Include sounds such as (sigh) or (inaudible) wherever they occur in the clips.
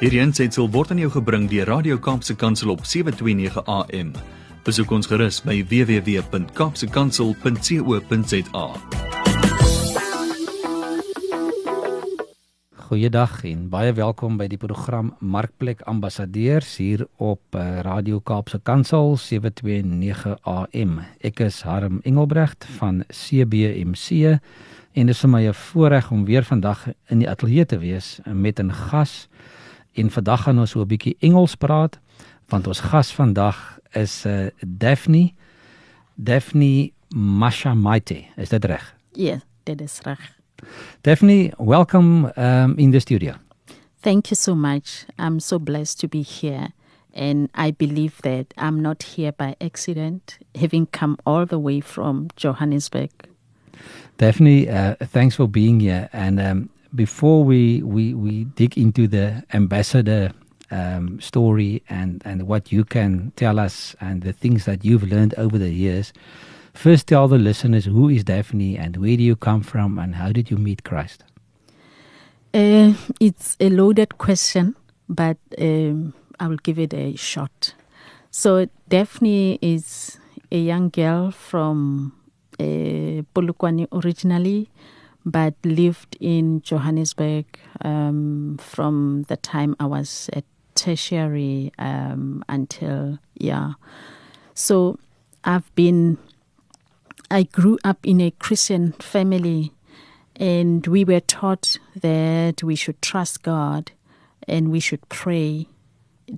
Hierdie aanseit sal word aan jou gebring deur Radio Kaapse Kansel op 7:29 AM. Besoek ons gerus by www.kapsekansel.co.za. Goeiedag en baie welkom by die program Markplek Ambassadeurs hier op uh, Radio Kaapse Kansel 729 AM. Ek is Harm Engelbrecht van CBMC en dit is vir my 'n voorreg om weer vandag in die ateljee te wees met 'n gas En vandag gaan ons so 'n bietjie Engels praat want ons gas vandag is uh Daphne Daphne Mashamaite. Is dit reg? Ja, yeah, dit is reg. Daphne, welcome um in the studio. Thank you so much. I'm so blessed to be here and I believe that I'm not here by accident having come all the way from Johannesburg. Daphne, uh, thanks for being here and um before we, we, we dig into the ambassador um, story and, and what you can tell us and the things that you've learned over the years, first tell the listeners who is Daphne and where do you come from and how did you meet Christ? Uh, it's a loaded question, but um, I will give it a shot. So, Daphne is a young girl from uh, Polokwane originally but lived in Johannesburg um, from the time I was at tertiary um, until, yeah. So I've been, I grew up in a Christian family and we were taught that we should trust God and we should pray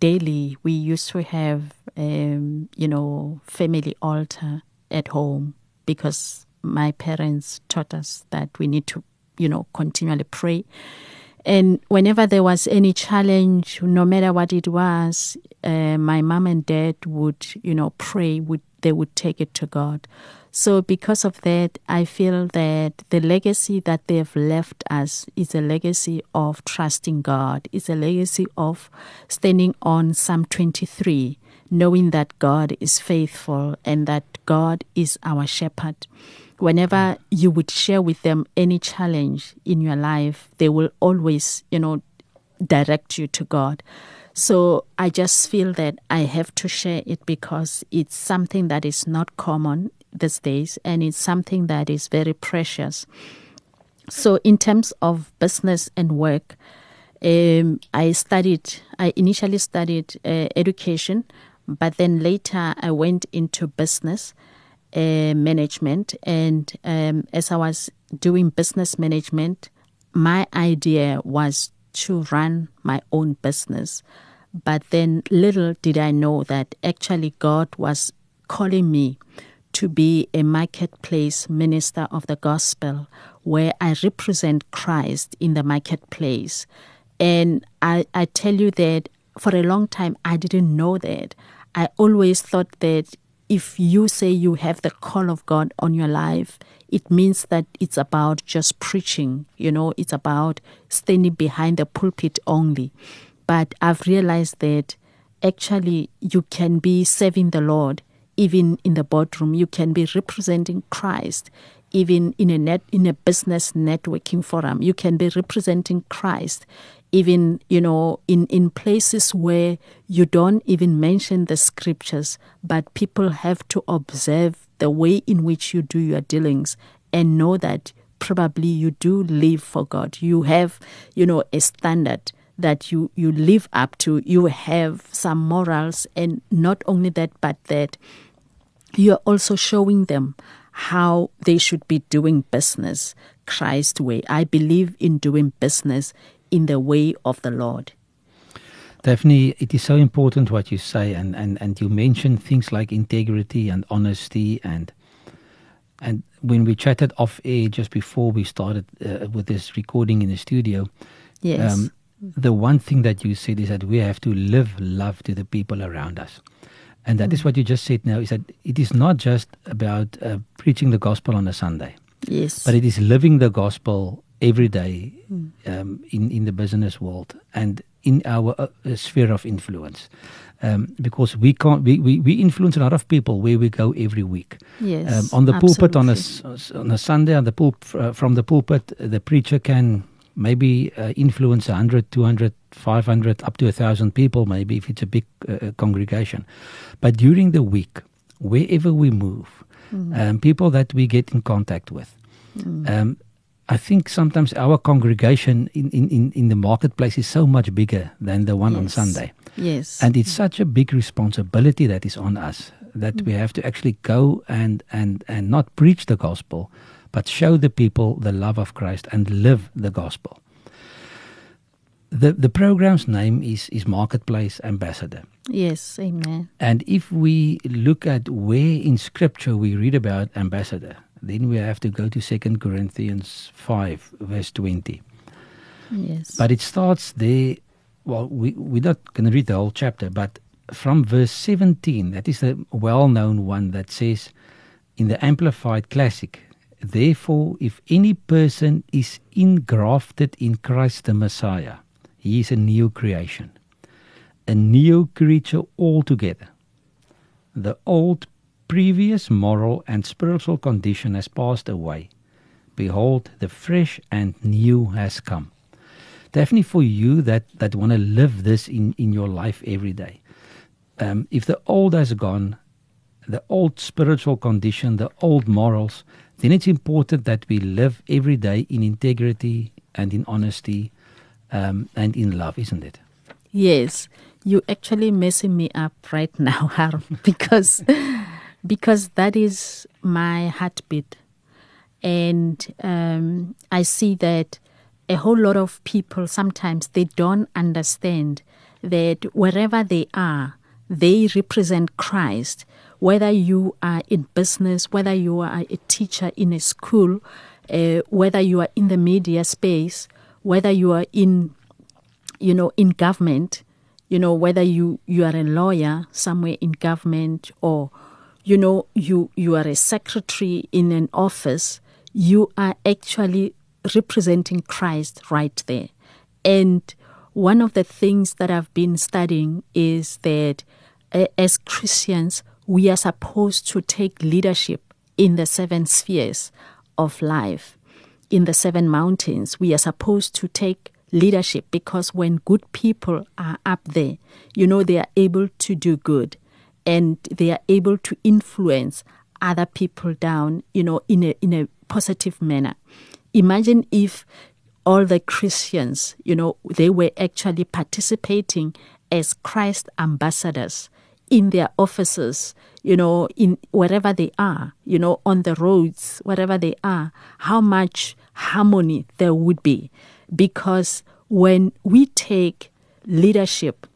daily. We used to have, um, you know, family altar at home because my parents taught us that we need to, you know, continually pray. And whenever there was any challenge, no matter what it was, uh, my mom and dad would, you know, pray. Would they would take it to God. So because of that, I feel that the legacy that they have left us is a legacy of trusting God. It's a legacy of standing on Psalm 23, knowing that God is faithful and that God is our shepherd whenever you would share with them any challenge in your life, they will always, you know, direct you to God. So I just feel that I have to share it because it's something that is not common these days and it's something that is very precious. So, in terms of business and work, um, I studied, I initially studied uh, education, but then later I went into business uh, management. And um, as I was doing business management, my idea was to run my own business. But then little did I know that actually God was calling me to be a marketplace minister of the gospel where I represent Christ in the marketplace. And I, I tell you that for a long time I didn't know that. I always thought that if you say you have the call of God on your life, it means that it's about just preaching, you know, it's about standing behind the pulpit only. But I've realized that actually you can be serving the Lord even in the boardroom. You can be representing Christ even in a net in a business networking forum. You can be representing Christ even you know in in places where you don't even mention the scriptures but people have to observe the way in which you do your dealings and know that probably you do live for God. You have you know a standard that you you live up to. You have some morals and not only that but that you are also showing them how they should be doing business Christ way. I believe in doing business in the way of the Lord. Daphne, it is so important what you say, and, and, and you mention things like integrity and honesty, and and when we chatted off air just before we started uh, with this recording in the studio, yes. Um, the one thing that you said is that we have to live love to the people around us. And that mm. is what you just said now is that it is not just about uh, preaching the gospel on a Sunday. Yes. But it is living the gospel every day mm. um, in in the business world and in our uh, sphere of influence. Um, because we can't we, we, we influence a lot of people where we go every week. Yes, um, on the absolutely. pulpit on a on a Sunday on the pulp uh, from the pulpit the preacher can maybe uh, influence 100, 200, 500, up to a 1,000 people, maybe if it's a big uh, congregation. But during the week, wherever we move, mm. um, people that we get in contact with, mm. I think sometimes our congregation in, in, in the marketplace is so much bigger than the one yes. on Sunday. Yes. And it's such a big responsibility that is on us that mm. we have to actually go and, and, and not preach the gospel, but show the people the love of Christ and live the gospel. The, the program's name is, is Marketplace Ambassador. Yes, amen. And if we look at where in Scripture we read about ambassador, then we have to go to 2 Corinthians 5, verse 20. Yes. But it starts there. Well, we, we're not going to read the whole chapter, but from verse 17, that is the well known one that says in the Amplified Classic, Therefore, if any person is engrafted in Christ the Messiah, he is a new creation, a new creature altogether. The old previous moral and spiritual condition has passed away. Behold, the fresh and new has come. Definitely for you that, that want to live this in, in your life every day. Um, if the old has gone, the old spiritual condition, the old morals, then it's important that we live every day in integrity and in honesty um, and in love, isn't it? Yes, You're actually messing me up right (laughs) now, Harm, because because that is my heartbeat. And um, I see that a whole lot of people sometimes they don't understand that wherever they are, they represent Christ. Whether you are in business, whether you are a teacher in a school, uh, whether you are in the media space, whether you are in, you know, in government, you know, whether you you are a lawyer somewhere in government or you know you you are a secretary in an office. You are actually representing Christ right there. And one of the things that I've been studying is that uh, as Christians we are supposed to take leadership in the seven spheres of life. In the seven mountains we are supposed to take leadership because when good people are up there you know they are able to do good and they are able to influence other people down, you know, in a in a positive manner. Imagine if all the Christians, you know, they were actually participating as Christ ambassadors in their offices, you know, in wherever they are, you know, on the roads, wherever they are, how much harmony there would be. Because when we take leadership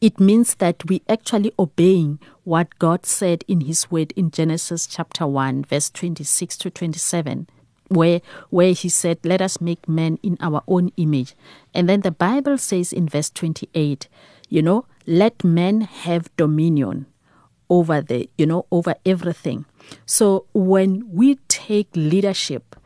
it means that we actually obeying what God said in his word in Genesis chapter 1 verse 26 to 27 where where he said let us make man in our own image. And then the bible says in verse 28 you know let man have dominion over the you know over everything. So when we take leadership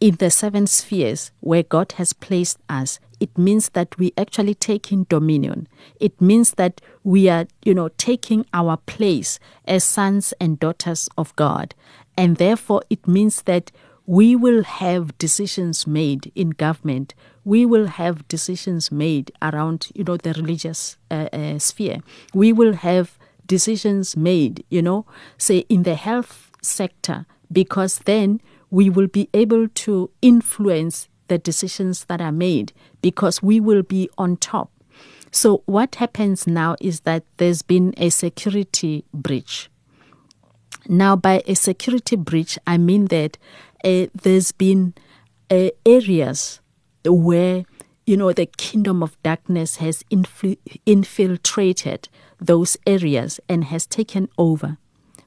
in the seven spheres where God has placed us, it means that we actually taking dominion. It means that we are, you know, taking our place as sons and daughters of God. And therefore, it means that we will have decisions made in government. We will have decisions made around, you know, the religious uh, uh, sphere. We will have decisions made, you know, say in the health sector, because then we will be able to influence the decisions that are made because we will be on top. So, what happens now is that there's been a security breach. Now, by a security breach, I mean that uh, there's been uh, areas where you know the kingdom of darkness has infl- infiltrated those areas and has taken over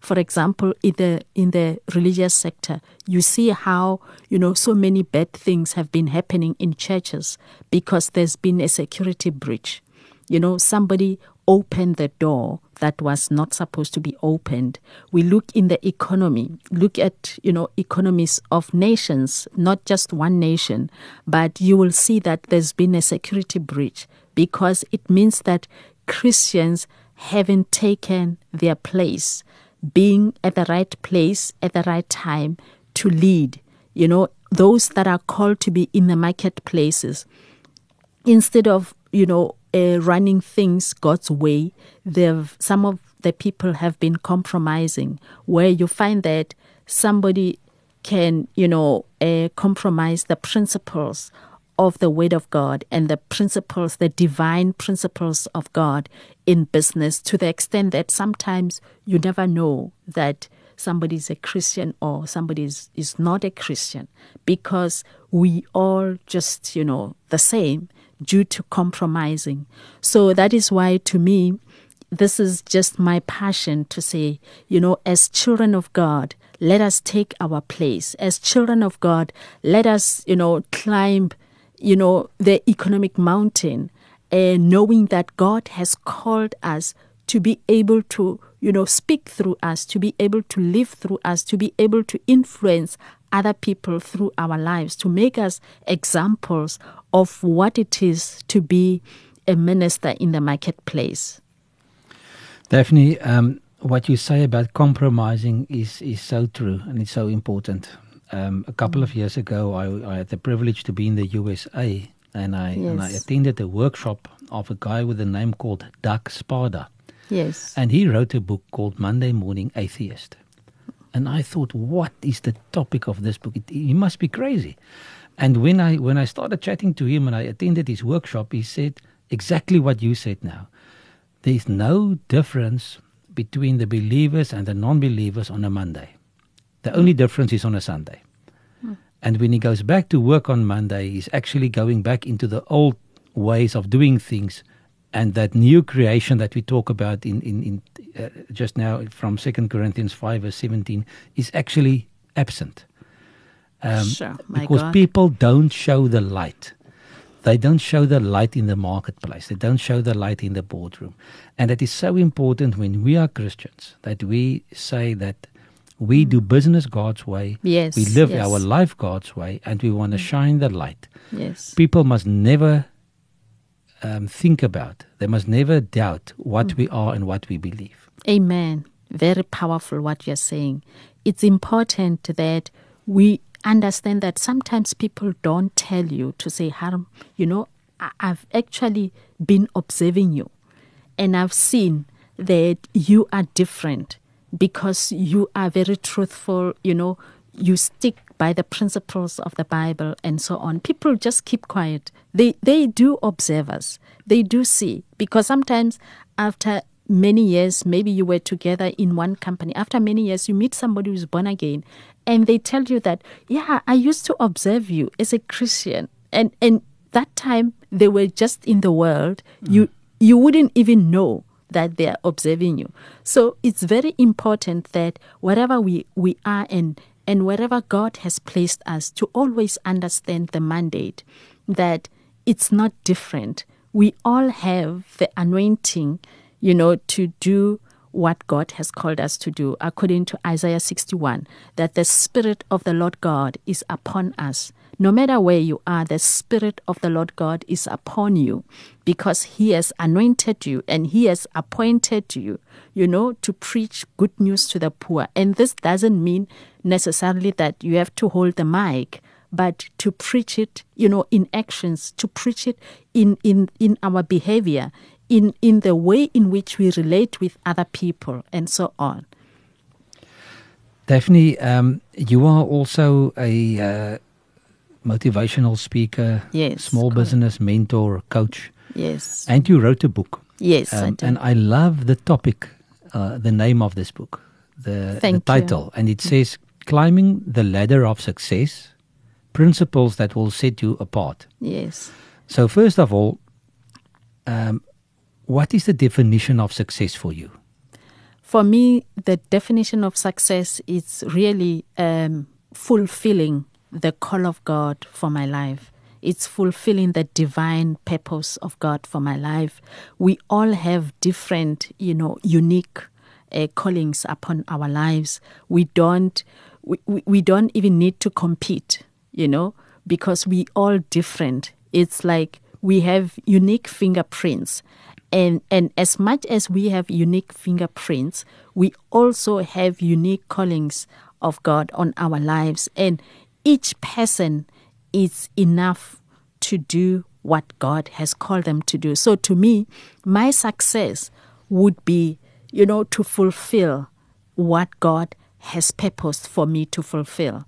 for example, in the in the religious sector, you see how you know so many bad things have been happening in churches because there's been a security breach. You know, somebody opened the door that was not supposed to be opened. We look in the economy, look at, you know, economies of nations, not just one nation, but you will see that there's been a security breach because it means that Christians haven't taken their place being at the right place at the right time to lead. You know, those that are called to be in the marketplaces, instead of you know uh, running things God's way, they've some of the people have been compromising. Where you find that somebody can you know uh, compromise the principles of the Word of God and the principles, the divine principles of God in business to the extent that sometimes you never know that somebody is a Christian or somebody is, is not a Christian because we all just, you know, the same due to compromising. So that is why, to me, this is just my passion to say, you know, as children of God, let us take our place. As children of God, let us, you know, climb you know, the economic mountain, and knowing that God has called us to be able to, you know, speak through us, to be able to live through us, to be able to influence other people through our lives, to make us examples of what it is to be a minister in the marketplace. Daphne, um, what you say about compromising is, is so true and it's so important. Um, a couple mm. of years ago, I, I, had the privilege to be in the USA, and I yes. and I attended a workshop of a guy with a name called Doug Spada. Yes, and he wrote a book called Monday Morning Atheist. And I thought, what is the topic of this book? It, he must be crazy. And when I when I started chatting to him and I attended his workshop, he said exactly what you said now. There's no difference between the believers and the non-believers on a Monday. The only difference is on a Sunday. And when he goes back to work on Monday, he's actually going back into the old ways of doing things. And that new creation that we talk about in, in, in uh, just now from Second Corinthians 5 verse 17 is actually absent. Um, sure, because God. people don't show the light. They don't show the light in the marketplace. They don't show the light in the boardroom. And it is so important when we are Christians that we say that we mm. do business God's way. Yes. We live yes. our life God's way and we want to mm. shine the light. Yes. People must never um, think about, they must never doubt what mm. we are and what we believe. Amen. Very powerful what you're saying. It's important that we understand that sometimes people don't tell you to say, Harm, you know, I've actually been observing you and I've seen that you are different because you are very truthful, you know, you stick by the principles of the Bible and so on. People just keep quiet. They they do observe us. They do see because sometimes after many years, maybe you were together in one company. After many years, you meet somebody who's born again, and they tell you that, yeah, I used to observe you as a Christian, and and that time they were just in the world. Mm. You you wouldn't even know that they are observing you. So it's very important that wherever we, we are and and wherever God has placed us to always understand the mandate that it's not different. We all have the anointing, you know, to do what God has called us to do, according to Isaiah 61, that the Spirit of the Lord God is upon us no matter where you are, the Spirit of the Lord God is upon you because He has anointed you and He has appointed you, you know, to preach good news to the poor. And this doesn't mean necessarily that you have to hold the mic, but to preach it, you know, in actions, to preach it in, in, in our behavior, in, in the way in which we relate with other people, and so on. Daphne, um, you are also a uh, motivational speaker, yes, small correct. business mentor, coach. Yes. And you wrote a book. Yes, um, I and I love the topic, uh, the name of this book, the, the title, you. and it says "Climbing the Ladder of Success: Principles that Will Set You Apart." Yes. So first of all, um, what is the definition of success for you? For me, the definition of success is really um, fulfilling the call of God for my life. It's fulfilling the divine purpose of God for my life. We all have different, you know, unique uh, callings upon our lives. We don't, we, we, don't even need to compete, you know, because we all different. It's like we have unique fingerprints. And, and as much as we have unique fingerprints, we also have unique callings of God on our lives. And each person is enough to do what God has called them to do. So to me, my success would be, you know, to fulfill what God has purposed for me to fulfill.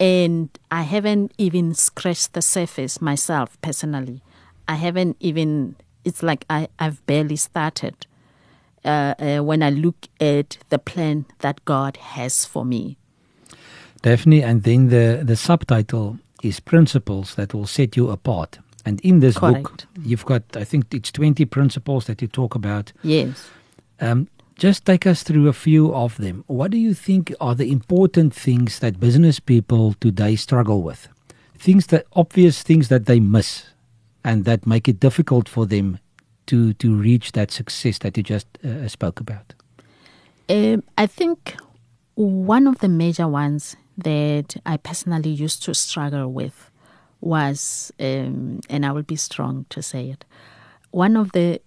And I haven't even scratched the surface myself personally. I haven't even, it's like I, I've barely started uh, uh, when I look at the plan that God has for me. Daphne, and then the, the subtitle is Principles That Will Set You Apart. And in this Correct. book, you've got, I think it's 20 principles that you talk about. Yes. Um, just take us through a few of them. What do you think are the important things that business people today struggle with? Things that, obvious things that they miss and that make it difficult for them to, to reach that success that you just uh, spoke about? Um, I think one of the major ones that I personally used to struggle with was, um, and I will be strong to say it, one of the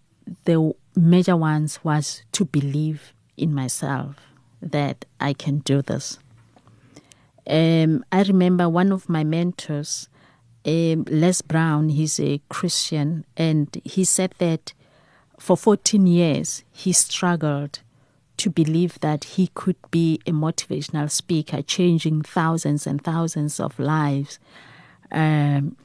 the major ones was to believe in myself that I can do this. Um, I remember one of my mentors, um, Les Brown, he's a Christian, and he said that for 14 years he struggled to believe that he could be a motivational speaker, changing thousands and thousands of lives, um,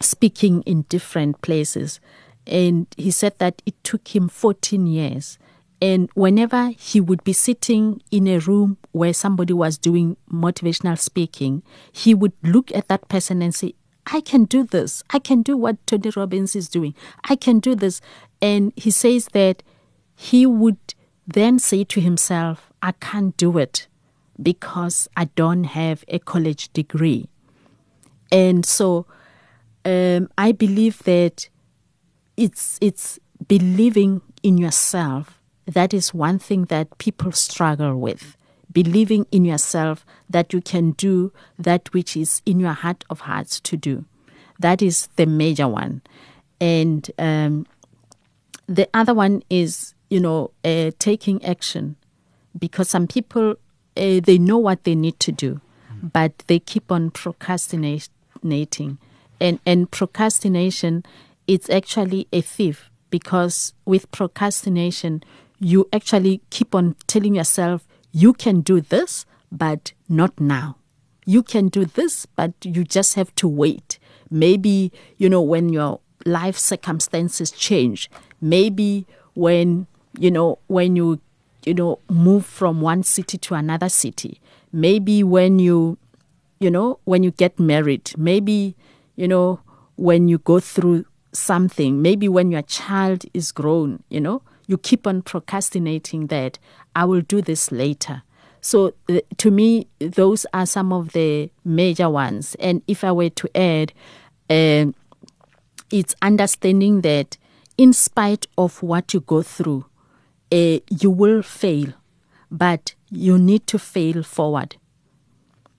speaking in different places. And he said that it took him 14 years. And whenever he would be sitting in a room where somebody was doing motivational speaking, he would look at that person and say, I can do this. I can do what Tony Robbins is doing. I can do this. And he says that he would then say to himself, I can't do it because I don't have a college degree. And so um, I believe that it's it's believing in yourself. That is one thing that people struggle with. Believing in yourself that you can do that which is in your heart of hearts to do. That is the major one. And um, the other one is, you know, uh, taking action. Because some people, uh, they know what they need to do, but they keep on procrastinating. And, and procrastination, it's actually a thief because with procrastination, you actually keep on telling yourself, you can do this, but not now. You can do this, but you just have to wait. Maybe, you know, when your life circumstances change, maybe when, you know, when you, you know, move from one city to another city, maybe when you, you know, when you get married, maybe, you know, when you go through something, maybe when your child is grown, you know, you keep on procrastinating that I will do this later. So uh, to me, those are some of the major ones. And if I were to add, uh, it's understanding that in spite of what you go through, uh, you will fail, but you need to fail forward.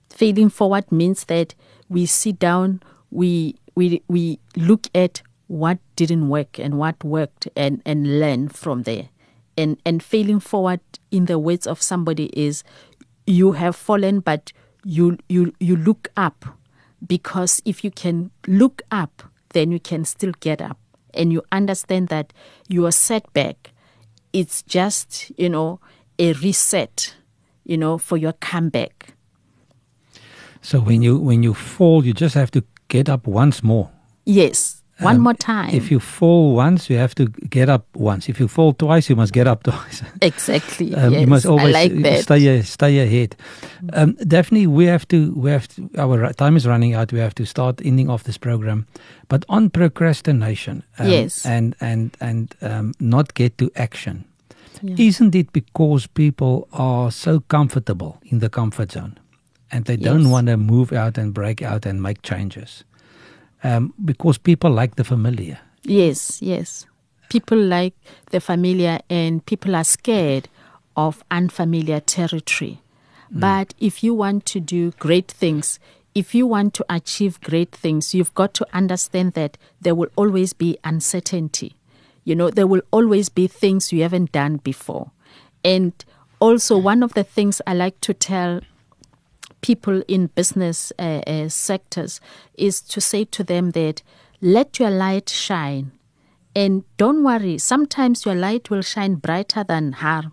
Failing forward means that we sit down, we we we look at what didn't work and what worked and, and learn from there. And and failing forward in the words of somebody is you have fallen but you you you look up because if you can look up then you can still get up and you understand that your setback it's just you know a reset you know for your comeback So when you when you fall, you just have to get up once more. yes one Um, more time If you fall once, you have to get up once. If you fall twice, you must get up (laughs) twice. exactly Um, yes you must always i like that stay stay ahead. Um, Daphne, we have to we have to, our time is running out. We have to start ending off this program. But on procrastination, um, Yes. and and and um, not get to action. Yeah. Isn't it because people are so comfortable in the comfort zone, and they don't want to move out and break out and make changes? Um, because people like the familiar. Yes, yes. People like the familiar and people are scared of unfamiliar territory. But if you want to do great things, if you want to achieve great things, you've got to understand that there will always be uncertainty. You know, there will always be things you haven't done before. And also, one of the things I like to tell people in business uh, uh, sectors is to say to them that let your light shine. And don't worry, sometimes your light will shine brighter than Harm,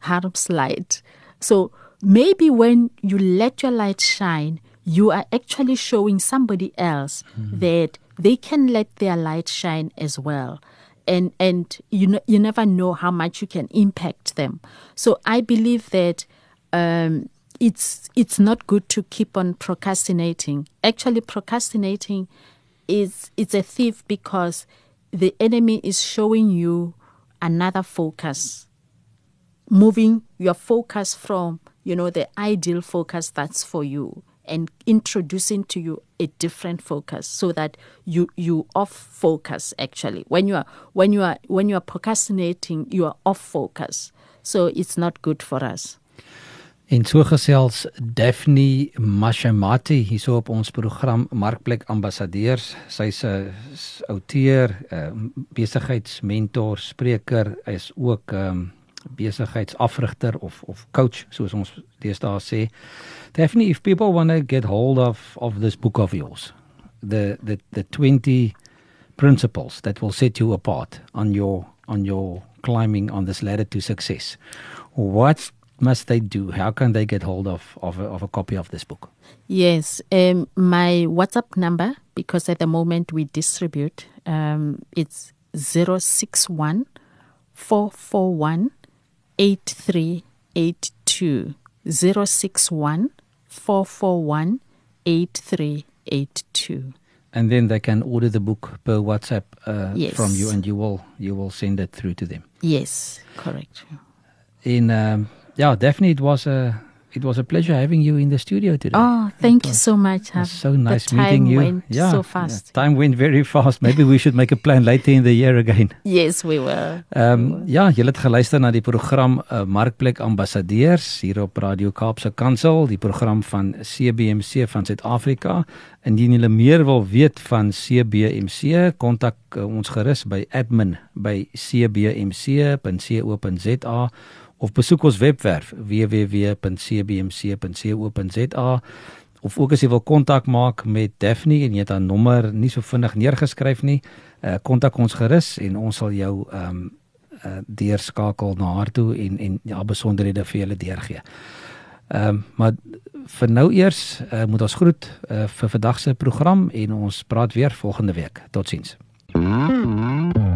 Harm's light. So maybe when you let your light shine, you are actually showing somebody else mm. that they can let their light shine as well. And and you know, you never know how much you can impact them. So I believe that um, it's it's not good to keep on procrastinating. Actually, procrastinating is it's a thief because the enemy is showing you another focus, moving your focus from you know the ideal focus that's for you and introducing to you a different focus so that you you off focus actually. When you are when you are when you are procrastinating you are off focus. So it's not good for us En so gesels Daphne Mashamati hierso op ons program Markplek Ambassadeurs. Sy's 'n outeur, 'n besigheidsmentor, spreker, is ook 'n um, ehm, besigheidsafrigter of of coach soos ons deesdae sê. Daphne, if people want to get hold of of this book of yours, the the the 20 principles that will set you apart on your on your climbing on this ladder to success. What's must they do? How can they get hold of of a, of a copy of this book? Yes, um, my WhatsApp number because at the moment we distribute um, it's zero six one four four one eight three eight two zero six one four four one eight three eight two. And then they can order the book per WhatsApp uh, yes. from you, and you will you will send it through to them. Yes, correct. In um, yeah, definitely it was a it was a pleasure having you in the studio today. Oh, thank you so much. so nice meeting you. Went yeah, so fast. Yeah, time went very fast. Maybe we should make a plan later in the year again. (laughs) Yes, we will. Ehm um, ja, julle het geluister na die program uh, Markplek Ambassadeurs hier op Radio Kaapse Kansel, die program van CBMC van Suid-Afrika. Indien julle meer wil weet van CBMC, kontak uh, ons gerus by admin@cbmc.co.za of besoek ons webwerf www.cbmc.co.za of ook as jy wil kontak maak met Daphne en jy het haar nommer nie so vinnig neergeskryf nie, uh, kontak ons gerus en ons sal jou ehm um, uh, deurskakel na haar toe en en ja besonderhede vir julle deurgee. Ehm um, maar vir nou eers uh, moet ons groet uh, vir vandag se program en ons praat weer volgende week. Totsiens. Mm -hmm.